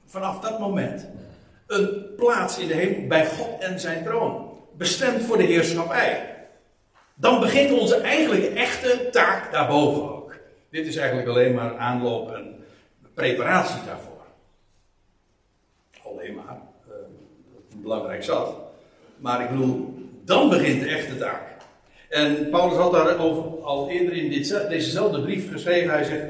vanaf dat moment, een plaats in de hemel bij God en zijn troon. Bestemd voor de heerschappij. Dan begint onze eigenlijke echte taak daarboven ook. Dit is eigenlijk alleen maar aanloop en preparatie daarvoor. Alleen maar. Uh, belangrijk zat. Maar ik bedoel, dan begint de echte taak. En Paulus had daarover al eerder in dezezelfde brief geschreven. Hij zegt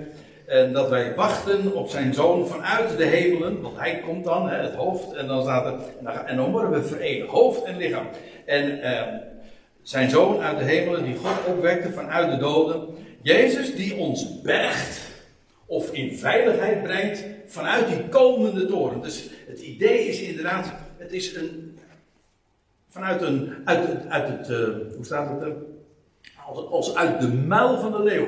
en dat wij wachten op zijn zoon vanuit de hemelen. Want hij komt dan, hè, het hoofd. En dan staat er. En dan worden we verenigd, hoofd en lichaam. En eh, zijn zoon uit de hemelen, die God opwekte vanuit de doden. Jezus die ons bergt. Of in veiligheid brengt vanuit die komende toren. Dus het idee is inderdaad. Het is een. Vanuit een. Uit. Uit het uh, hoe staat het er? Als, als uit de muil van de leeuw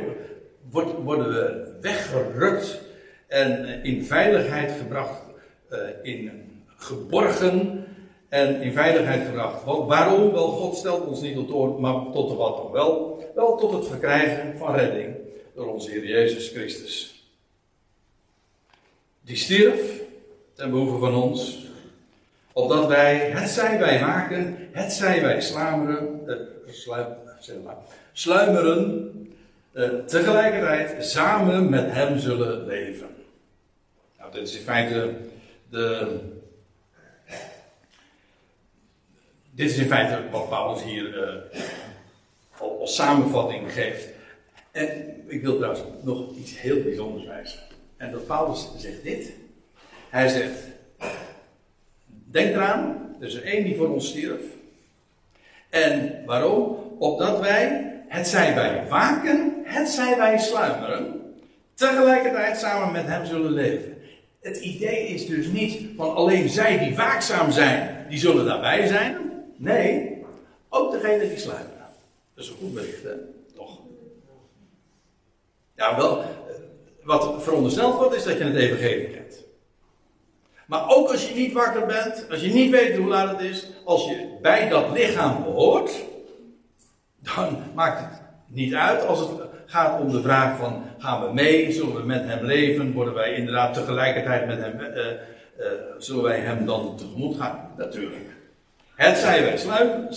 worden we weggerukt en eh, in veiligheid gebracht, in geborgen en in veiligheid gebracht. Waarom? Wel, God stelt ons niet tot, maar tot wat dan wel? Wel tot het verkrijgen van redding door onze Heer Jezus Christus. Die stierf ten behoeve van ons, opdat wij, het zij wij maken, het zij wij sluimeren, eh, sluim, sluimeren uh, tegelijkertijd samen met hem zullen leven. Nou, dit is in feite de. Dit is in feite wat Paulus hier uh, als samenvatting geeft. En ik wil trouwens nog iets heel bijzonders wijzen. En dat Paulus zegt dit. Hij zegt: Denk eraan, er is er één die voor ons stierf. En waarom? Opdat wij het zij wij waken, het zij wij sluimeren, tegelijkertijd samen met hem zullen leven. Het idee is dus niet van alleen zij die waakzaam zijn, die zullen daarbij zijn. Nee, ook degene die sluimeren. Dat is een goed bericht, hè? Toch? Ja, wel, wat verondersteld wordt is dat je het evangelie kent. Maar ook als je niet wakker bent, als je niet weet hoe laat het is, als je bij dat lichaam behoort, dan maakt het niet uit als het gaat om de vraag van gaan we mee, zullen we met hem leven, worden wij inderdaad tegelijkertijd met hem, uh, uh, zullen wij hem dan tegemoet gaan? Natuurlijk. Het zij wij sluiten,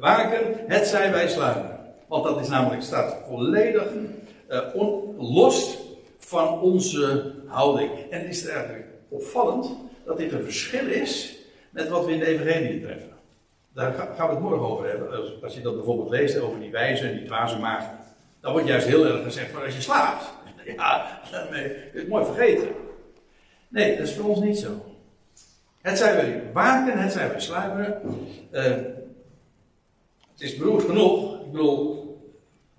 waken, het zij wij sluiten. Want dat is namelijk, staat volledig los van onze houding. En het is eigenlijk opvallend dat dit een verschil is met wat we in de Evangelie treffen. Daar gaan we het morgen over hebben. Als je dat bijvoorbeeld leest over die wijze en die dwaze maagd. Dan wordt juist heel erg gezegd van als je slaapt. (laughs) Ja, dan je het mooi vergeten. Nee, dat is voor ons niet zo. Het zijn wij waken, het zijn wij sluimeren. Uh, het is beroerd genoeg. Ik bedoel,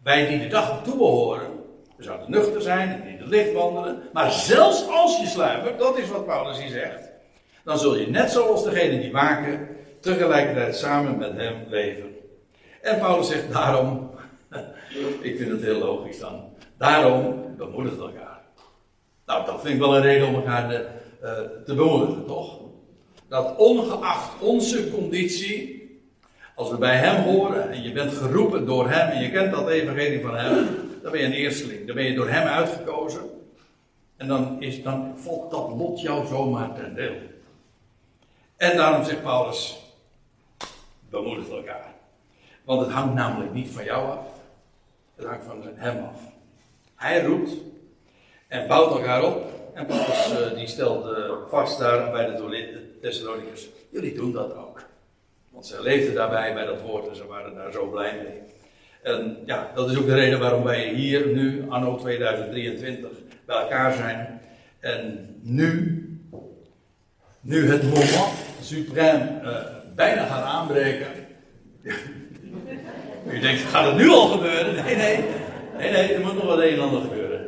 wij die de dag toebehoren, we zouden nuchter zijn en in het licht wandelen. Maar zelfs als je sluimert, dat is wat Paulus hier zegt. Dan zul je net zoals degene die waken, tegelijkertijd samen met hem leven. En Paulus zegt daarom, (laughs) ik vind het heel logisch dan, daarom bemoedigt elkaar. Nou, dat vind ik wel een reden om elkaar de, uh, te bemoedigen, toch? Dat ongeacht onze conditie, als we bij hem horen en je bent geroepen door hem en je kent dat evangelie van hem, dan ben je een eersteling, dan ben je door hem uitgekozen. En dan, is, dan valt dat lot jou zomaar ten deel. En daarom zegt Paulus, bemoedigt elkaar. Want het hangt namelijk niet van jou af. Het hangt van hem af. Hij roept en bouwt elkaar op. En Paulus uh, die stelt uh, vast daar bij de Thessalonicus. Jullie doen dat ook. Want ze leefden daarbij bij dat woord en ze waren daar zo blij mee. En ja, dat is ook de reden waarom wij hier nu, anno 2023, bij elkaar zijn. En nu, nu het moment suprême uh, bijna gaat aanbreken. U denkt, gaat het nu al gebeuren? Nee, nee. Nee, nee, er moet nog wat een en ander gebeuren.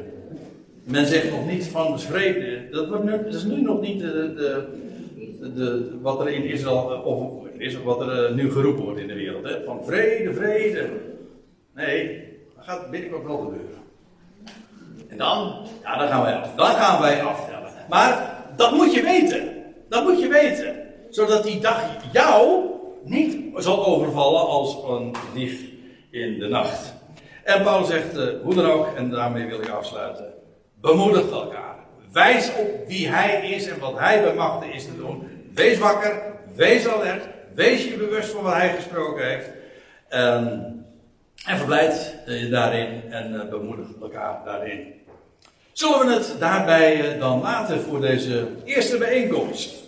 Men zegt nog niet van vrede. Dat, wordt nu, is nu nog niet de, de, de, wat er in Israël, of is wat er eh, nu geroepen wordt in de wereld. Hè? Van vrede, vrede. Nee, dat gaat binnenkort wel gebeuren. En dan, ja, dan gaan wij af. Dan gaan wij aftellen. Maar dat moet je weten. Dat moet je weten. Zodat die dag jou niet zal overvallen als een dief in de nacht. En Paulus zegt, uh, hoe dan ook, en daarmee wil ik afsluiten. Bemoedig elkaar. Wijs op wie hij is en wat hij bemachtigd is te doen. Wees wakker, wees alert, wees je bewust van wat hij gesproken heeft. Um, en verblijd je daarin en uh, bemoedig elkaar daarin. Zullen we het daarbij dan laten voor deze eerste bijeenkomst?